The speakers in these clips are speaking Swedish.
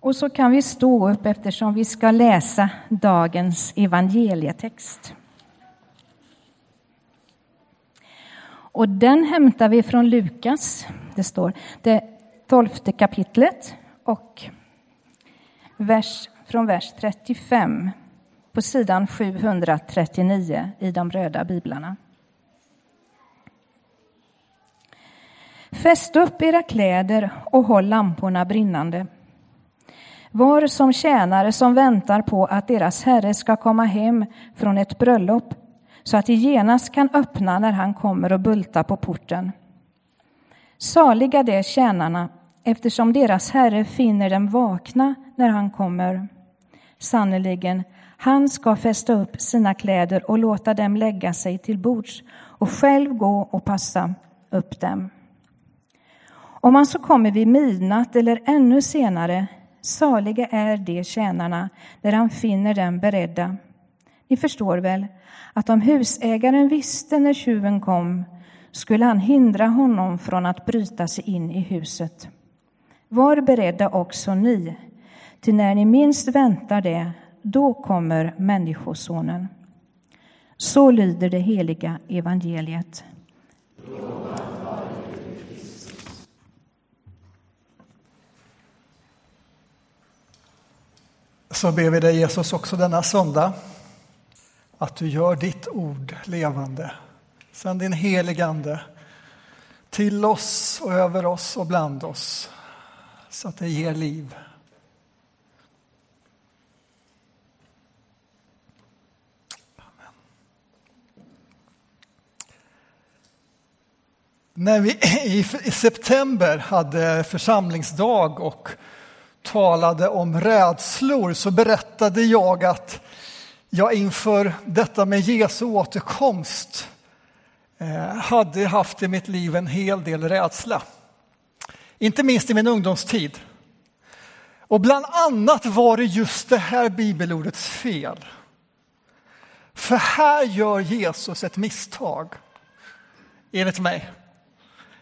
Och så kan vi stå upp eftersom vi ska läsa dagens evangelietext. Och den hämtar vi från Lukas. Det står det tolfte kapitlet och vers, från vers 35 på sidan 739 i de röda biblarna. Fäst upp era kläder och håll lamporna brinnande. Var som tjänare som väntar på att deras herre ska komma hem från ett bröllop så att de genast kan öppna när han kommer och bulta på porten. Saliga de tjänarna eftersom deras herre finner dem vakna när han kommer. Sannerligen, han ska fästa upp sina kläder och låta dem lägga sig till bords och själv gå och passa upp dem. Om han så kommer vid midnatt eller ännu senare, saliga är de tjänarna när han finner dem beredda. Ni förstår väl att om husägaren visste när tjuven kom skulle han hindra honom från att bryta sig in i huset. Var beredda också ni, till när ni minst väntar det, då kommer Människosonen. Så lyder det heliga evangeliet. Så ber vi dig Jesus också denna söndag att du gör ditt ord levande. Sänd din heligande till oss och över oss och bland oss så att det ger liv. Amen. När vi i september hade församlingsdag och talade om rädslor så berättade jag att jag inför detta med Jesu återkomst eh, hade haft i mitt liv en hel del rädsla. Inte minst i min ungdomstid. Och bland annat var det just det här bibelordets fel. För här gör Jesus ett misstag, enligt mig.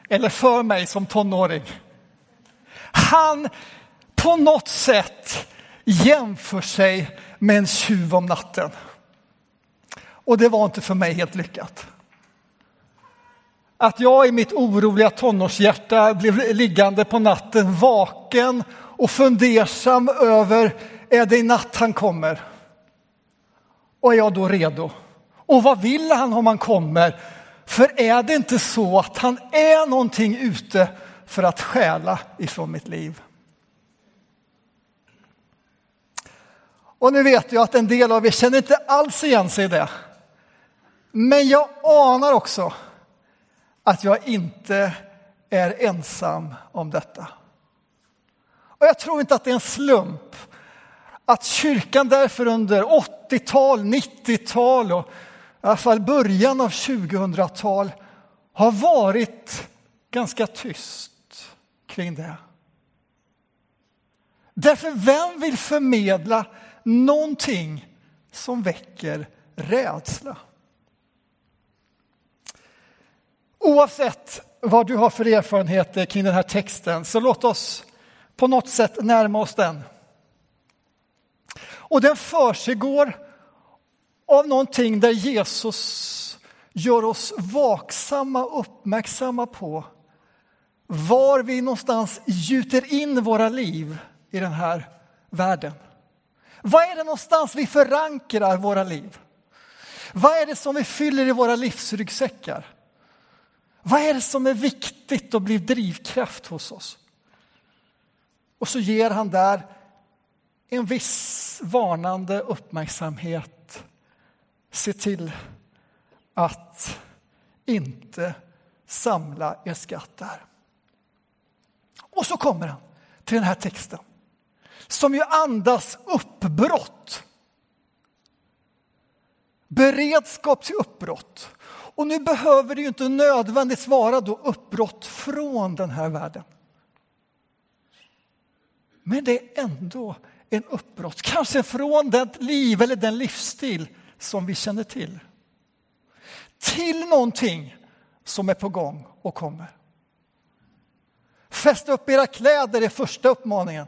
Eller för mig som tonåring. Han på något sätt jämför sig med en tjuv om natten. Och det var inte för mig helt lyckat. Att jag i mitt oroliga tonårshjärta blev liggande på natten vaken och fundersam över, är det i natt han kommer? Och är jag då redo? Och vad vill han om han kommer? För är det inte så att han är någonting ute för att stjäla ifrån mitt liv? Och nu vet jag att en del av er känner inte alls igen sig i det. Men jag anar också att jag inte är ensam om detta. Och jag tror inte att det är en slump att kyrkan därför under 80-tal, 90-tal och i alla fall början av 2000-tal har varit ganska tyst kring det. Därför vem vill förmedla någonting som väcker rädsla? Oavsett vad du har för erfarenheter kring den här texten så låt oss på något sätt närma oss den. Och den försiggår av någonting där Jesus gör oss vaksamma och uppmärksamma på var vi någonstans gjuter in våra liv i den här världen. Var är det någonstans vi förankrar våra liv? Vad är det som vi fyller i våra livsryggsäckar? Vad är det som är viktigt och blir drivkraft hos oss? Och så ger han där en viss varnande uppmärksamhet. Se till att inte samla er skatt där. Och så kommer han till den här texten som ju andas uppbrott. Beredskap till uppbrott. Och nu behöver det ju inte nödvändigtvis vara då uppbrott från den här världen. Men det är ändå en uppbrott, kanske från det liv eller den livsstil som vi känner till. Till någonting som är på gång och kommer. Fäst upp era kläder är första uppmaningen.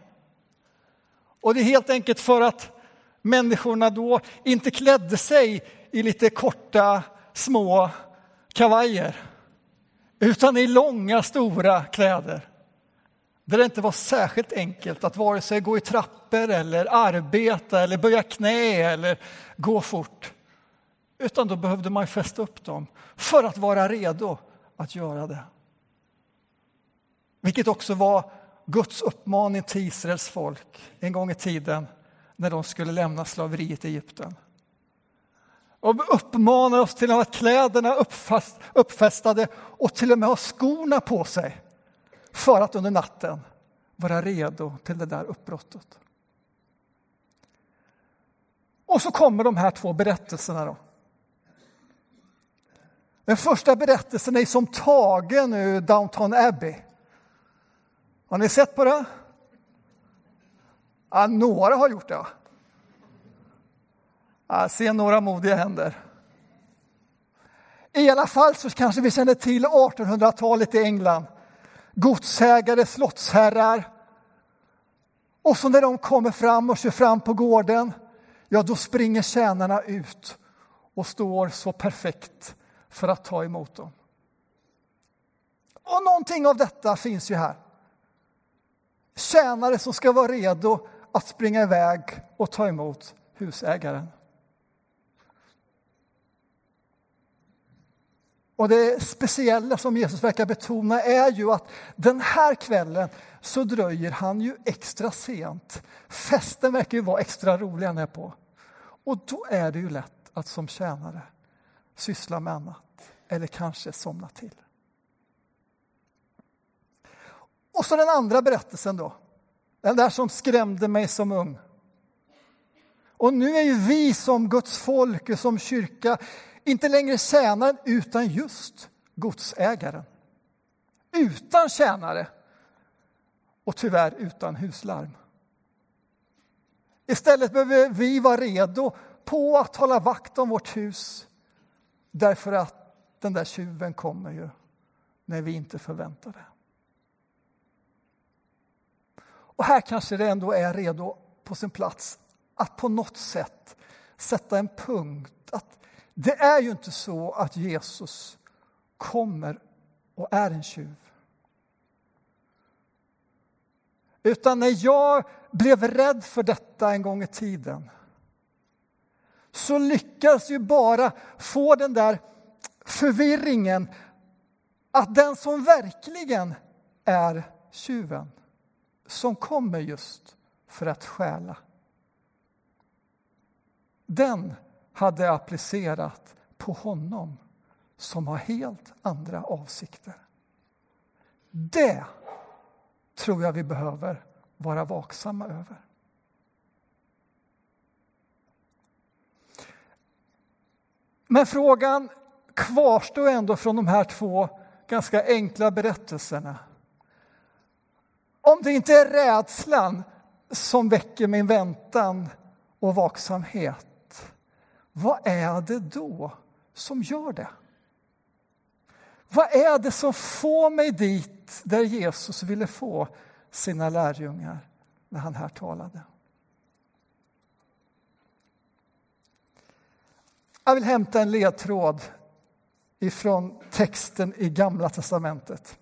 Och det är helt enkelt för att människorna då inte klädde sig i lite korta små kavajer utan i långa stora kläder. Där det inte var särskilt enkelt att vare sig gå i trappor eller arbeta eller böja knä eller gå fort. Utan då behövde man fästa upp dem för att vara redo att göra det. Vilket också var Guds uppmaning till Israels folk en gång i tiden när de skulle lämna slaveriet i Egypten. Och uppmanar oss till att ha kläderna uppfast, uppfästade och till och med ha skorna på sig för att under natten vara redo till det där uppbrottet. Och så kommer de här två berättelserna. Då. Den första berättelsen är som tagen ur Downton Abbey. Har ni sett på det? Ja, några har gjort det. Jag ser några modiga händer. I alla fall så kanske vi känner till 1800-talet i England. Godsägare, slottsherrar. Och så när de kommer fram och kör fram på gården, ja då springer tjänarna ut och står så perfekt för att ta emot dem. Och någonting av detta finns ju här. Tjänare som ska vara redo att springa iväg och ta emot husägaren. Och det speciella som Jesus verkar betona är ju att den här kvällen så dröjer han ju extra sent. Festen verkar ju vara extra rolig han är på. Och då är det ju lätt att som tjänare syssla med annat eller kanske somna till. Och så den andra berättelsen då. Den där som skrämde mig som ung. Och nu är ju vi som Guds folk och som kyrka inte längre tjänaren utan just godsägaren. Utan tjänare och tyvärr utan huslarm. Istället behöver vi vara redo på att hålla vakt om vårt hus därför att den där tjuven kommer ju när vi inte förväntar det. Och här kanske det ändå är redo på sin plats att på något sätt sätta en punkt. Att det är ju inte så att Jesus kommer och är en tjuv. Utan när jag blev rädd för detta en gång i tiden så lyckades ju bara få den där förvirringen att den som verkligen är tjuven som kommer just för att stjäla den hade applicerat på honom som har helt andra avsikter. Det tror jag vi behöver vara vaksamma över. Men frågan kvarstår ändå från de här två ganska enkla berättelserna. Om det inte är rädslan som väcker min väntan och vaksamhet, vad är det då som gör det? Vad är det som får mig dit där Jesus ville få sina lärjungar när han här talade? Jag vill hämta en ledtråd ifrån texten i Gamla testamentet.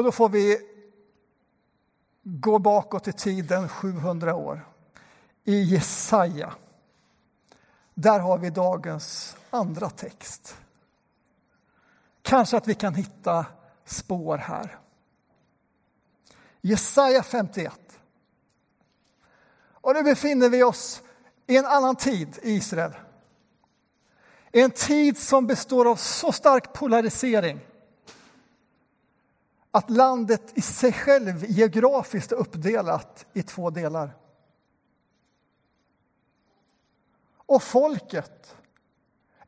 Och då får vi gå bakåt i tiden 700 år. I Jesaja. Där har vi dagens andra text. Kanske att vi kan hitta spår här. Jesaja 51. Och nu befinner vi oss i en annan tid i Israel. En tid som består av så stark polarisering att landet i sig själv geografiskt är uppdelat i två delar. Och folket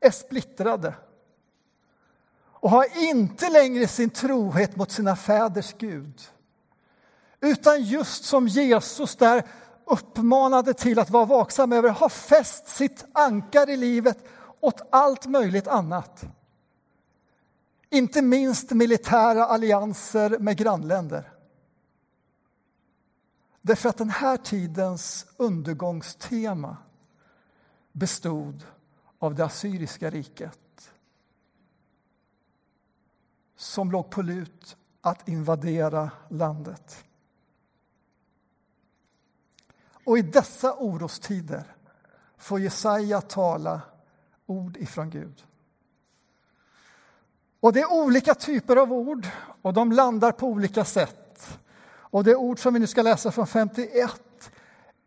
är splittrade och har inte längre sin trohet mot sina fäders Gud utan just som Jesus där uppmanade till att vara vaksam över har fäst sitt ankar i livet åt allt möjligt annat. Inte minst militära allianser med grannländer. Därför att den här tidens undergångstema bestod av det assyriska riket som låg på lut att invadera landet. Och i dessa orostider får Jesaja tala ord ifrån Gud. Och det är olika typer av ord och de landar på olika sätt. Och det ord som vi nu ska läsa från 51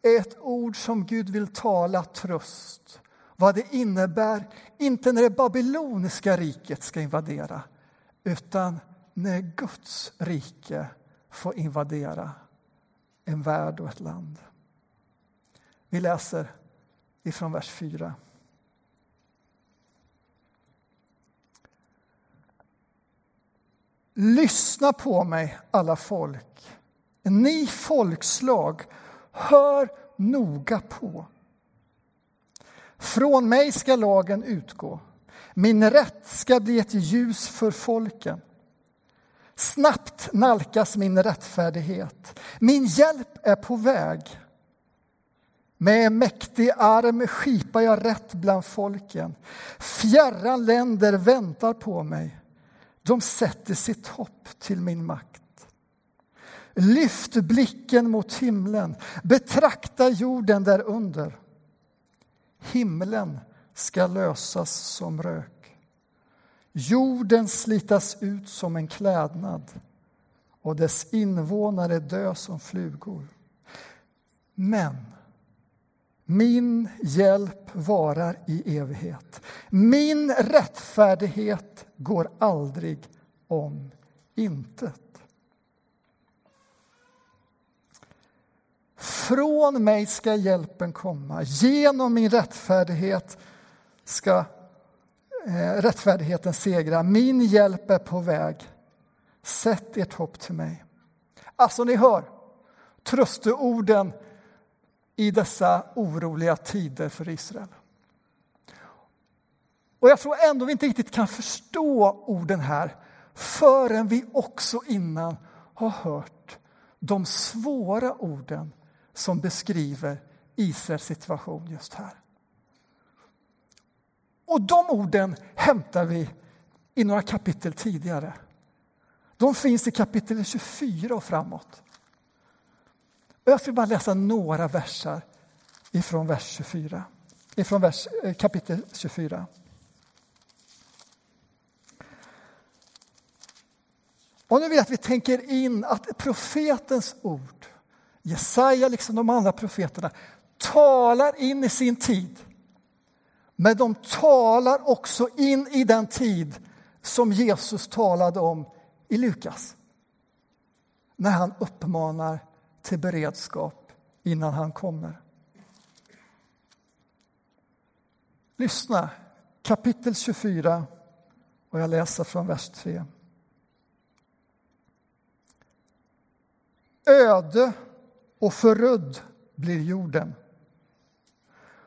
är ett ord som Gud vill tala tröst. Vad det innebär, inte när det babyloniska riket ska invadera utan när Guds rike får invadera en värld och ett land. Vi läser ifrån vers 4. Lyssna på mig, alla folk. Ni folkslag, hör noga på. Från mig ska lagen utgå. Min rätt ska bli ett ljus för folken. Snabbt nalkas min rättfärdighet. Min hjälp är på väg. Med mäktig arm skipar jag rätt bland folken. Fjärran länder väntar på mig. De sätter sitt hopp till min makt. Lyft blicken mot himlen, betrakta jorden därunder. Himlen ska lösas som rök. Jorden slitas ut som en klädnad och dess invånare dö som flugor. Men min hjälp varar i evighet. Min rättfärdighet går aldrig om intet. Från mig ska hjälpen komma. Genom min rättfärdighet ska eh, rättfärdigheten segra. Min hjälp är på väg. Sätt ert hopp till mig. Alltså, ni hör trösteorden i dessa oroliga tider för Israel. Och jag tror ändå vi inte riktigt kan förstå orden här förrän vi också innan har hört de svåra orden som beskriver Israels situation just här. Och de orden hämtar vi i några kapitel tidigare. De finns i kapitel 24 och framåt. Och jag ska bara läsa några verser ifrån vers 24. Ifrån vers, eh, kapitel 24. Och nu vill jag att vi tänker in att profetens ord, Jesaja liksom de andra profeterna, talar in i sin tid. Men de talar också in i den tid som Jesus talade om i Lukas. När han uppmanar till beredskap innan han kommer. Lyssna, kapitel 24 och jag läser från vers 3. Öde och förödd blir jorden.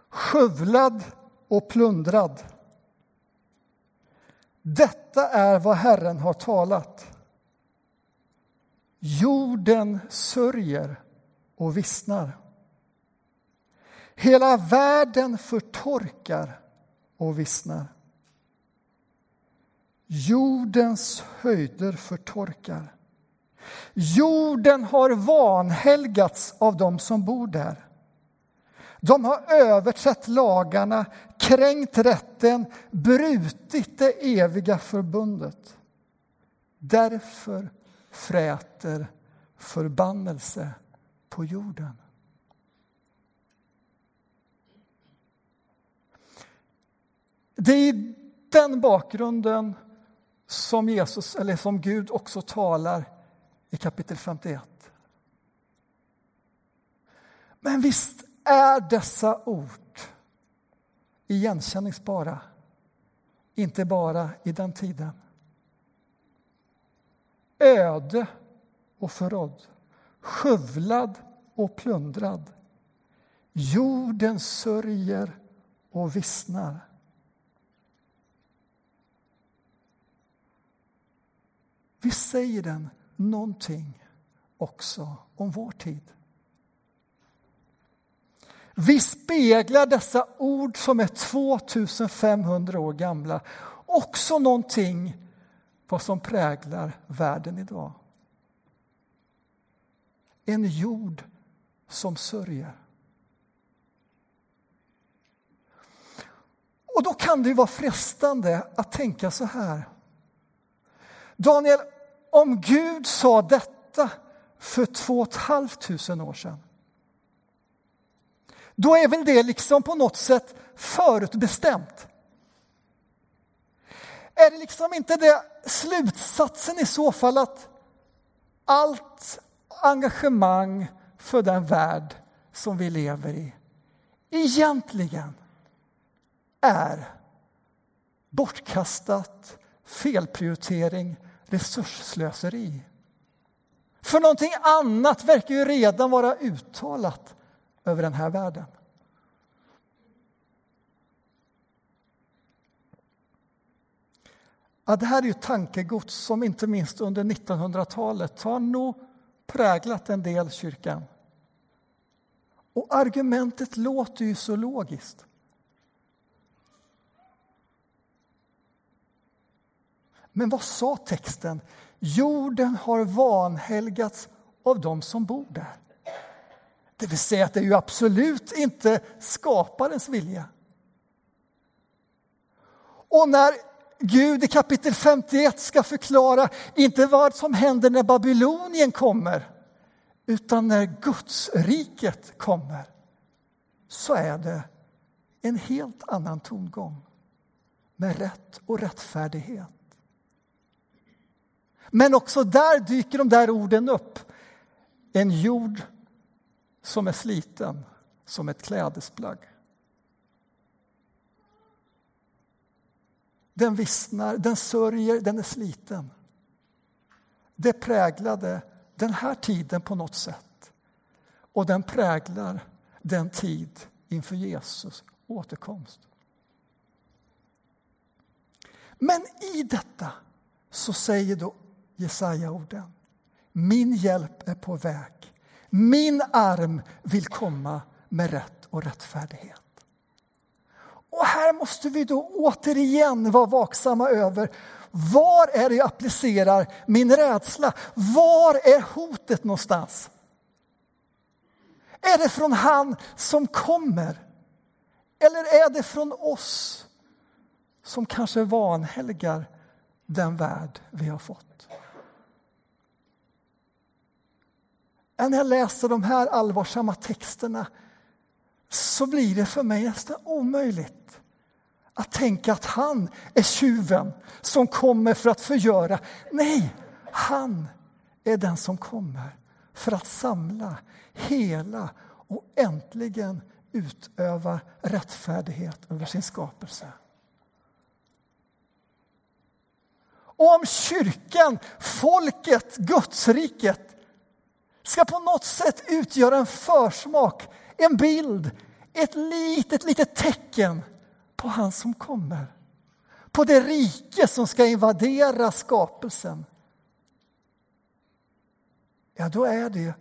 Skövlad och plundrad. Detta är vad Herren har talat. Jorden sörjer och vissnar. Hela världen förtorkar och vissnar. Jordens höjder förtorkar. Jorden har vanhelgats av dem som bor där. De har överträtt lagarna, kränkt rätten, brutit det eviga förbundet. Därför fräter förbannelse på jorden. Det är i den bakgrunden som Jesus, eller som Gud också talar i kapitel 51. Men visst är dessa ord igenkänningsbara, inte bara i den tiden. Öde och förrådd, skövlad och plundrad. Jorden sörjer och vissnar. Vi säger den någonting också om vår tid. Vi speglar dessa ord som är 2500 år gamla också någonting vad som präglar världen idag. En jord som sörjer. Och då kan det ju vara frestande att tänka så här. Daniel, om Gud sa detta för två och ett halvt tusen år sedan då är väl det liksom på något sätt förutbestämt. Är det liksom inte det slutsatsen i så fall att allt engagemang för den värld som vi lever i egentligen är bortkastat, felprioritering, resursslöseri. För någonting annat verkar ju redan vara uttalat över den här världen. Ja, det här är ju tankegods som inte minst under 1900-talet har nog präglat en del kyrkan. Och argumentet låter ju så logiskt. Men vad sa texten? Jorden har vanhelgats av dem som bor där. Det vill säga att det är ju absolut inte skaparens vilja. Och när Gud i kapitel 51 ska förklara inte vad som händer när Babylonien kommer utan när Guds riket kommer så är det en helt annan tongång med rätt och rättfärdighet. Men också där dyker de där orden upp. En jord som är sliten som ett klädesplagg. Den vissnar, den sörjer, den är sliten. Det präglade den här tiden på något sätt. Och den präglar den tid inför Jesus återkomst. Men i detta så säger då Jesaja orden. Min hjälp är på väg. Min arm vill komma med rätt och rättfärdighet. Och här måste vi då återigen vara vaksamma över var är det jag applicerar min rädsla? Var är hotet någonstans? Är det från han som kommer? Eller är det från oss som kanske vanhelgar den värld vi har fått? När jag läser de här allvarsamma texterna så blir det för mig nästan omöjligt att tänka att han är tjuven som kommer för att förgöra. Nej, han är den som kommer för att samla, hela och äntligen utöva rättfärdighet över sin skapelse. Och om kyrkan, folket, Gudsriket ska på något sätt utgöra en försmak, en bild, ett litet, litet tecken på han som kommer. På det rike som ska invadera skapelsen. Ja, då är det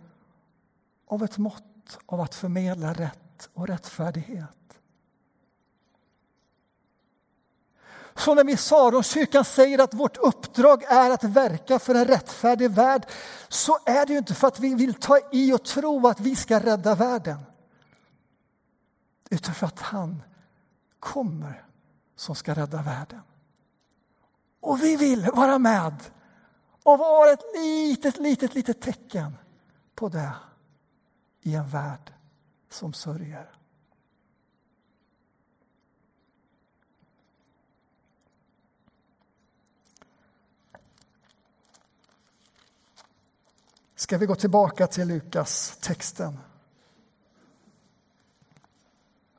av ett mått av att förmedla rätt och rättfärdighet. Så när Missaronskyrkan säger att vårt uppdrag är att verka för en rättfärdig värld så är det ju inte för att vi vill ta i och tro att vi ska rädda världen. Utan för att han kommer som ska rädda världen. Och vi vill vara med och vara ett litet, litet, litet tecken på det i en värld som sörjer. Ska vi gå tillbaka till Lukas texten?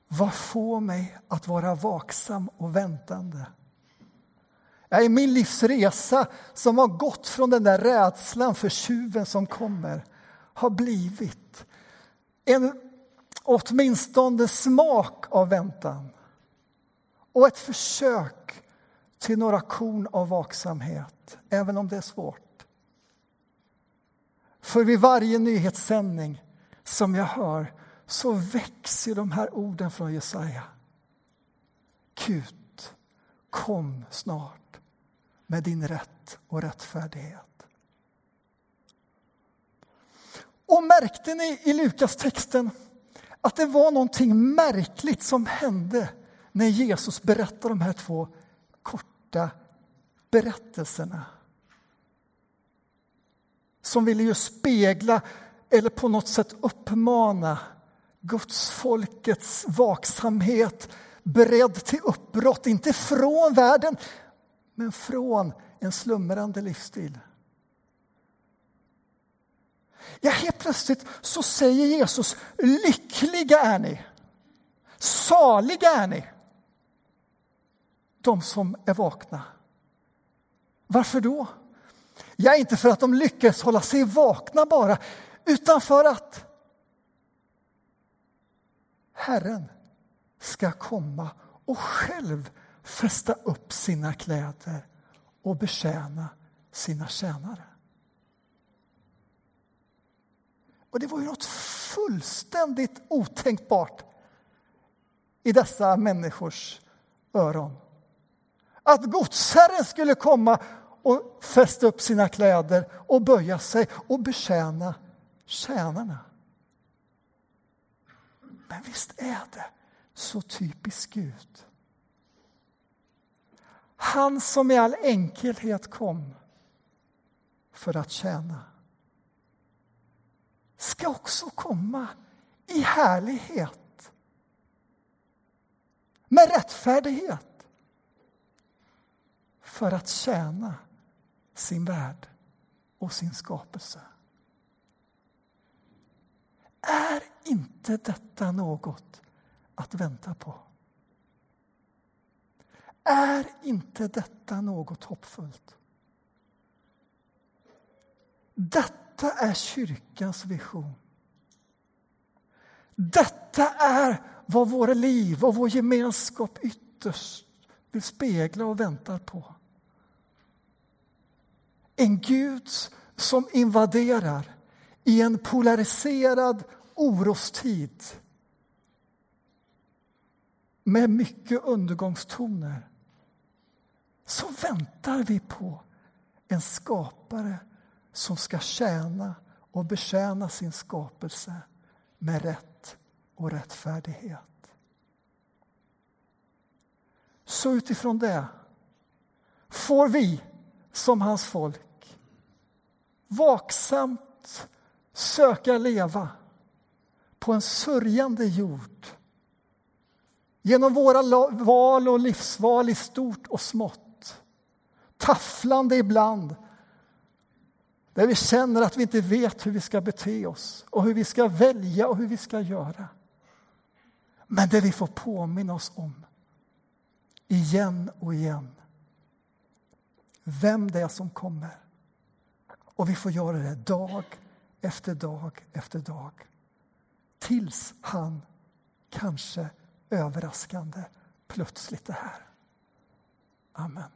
Vad får mig att vara vaksam och väntande? Jag är min livsresa som har gått från den där rädslan för tjuven som kommer har blivit en åtminstone smak av väntan och ett försök till några korn av vaksamhet, även om det är svårt. För vid varje nyhetssändning som jag hör så växer de här orden från Jesaja. Gud, kom snart med din rätt och rättfärdighet. Och märkte ni i Lukas texten att det var någonting märkligt som hände när Jesus berättade de här två korta berättelserna? Som ville ju spegla eller på något sätt uppmana Guds folkets vaksamhet beredd till uppbrott, inte från världen men från en slumrande livsstil. Ja, helt plötsligt så säger Jesus, lyckliga är ni, saliga är ni, de som är vakna. Varför då? Ja, inte för att de lyckas hålla sig vakna bara, utan för att Herren ska komma och själv fästa upp sina kläder och betjäna sina tjänare. Och det var ju något fullständigt otänkbart i dessa människors öron. Att godsherren skulle komma och fästa upp sina kläder och böja sig och betjäna tjänarna. Men visst är det så typiskt Gud. Han som i all enkelhet kom för att tjäna ska också komma i härlighet med rättfärdighet för att tjäna sin värld och sin skapelse. Är inte detta något att vänta på? Är inte detta något hoppfullt? Detta är kyrkans vision. Detta är vad våra liv och vår gemenskap ytterst vill spegla och väntar på. En Gud som invaderar i en polariserad orostid med mycket undergångstoner så väntar vi på en skapare som ska tjäna och betjäna sin skapelse med rätt och rättfärdighet. Så utifrån det får vi som hans folk vaksamt söka leva på en sörjande jord genom våra val och livsval i stort och smått tafflande ibland där vi känner att vi inte vet hur vi ska bete oss och hur vi ska välja och hur vi ska göra. Men det vi får påminna oss om, igen och igen, vem det är som kommer. Och vi får göra det dag efter dag efter dag. Tills han kanske överraskande plötsligt är här. Amen.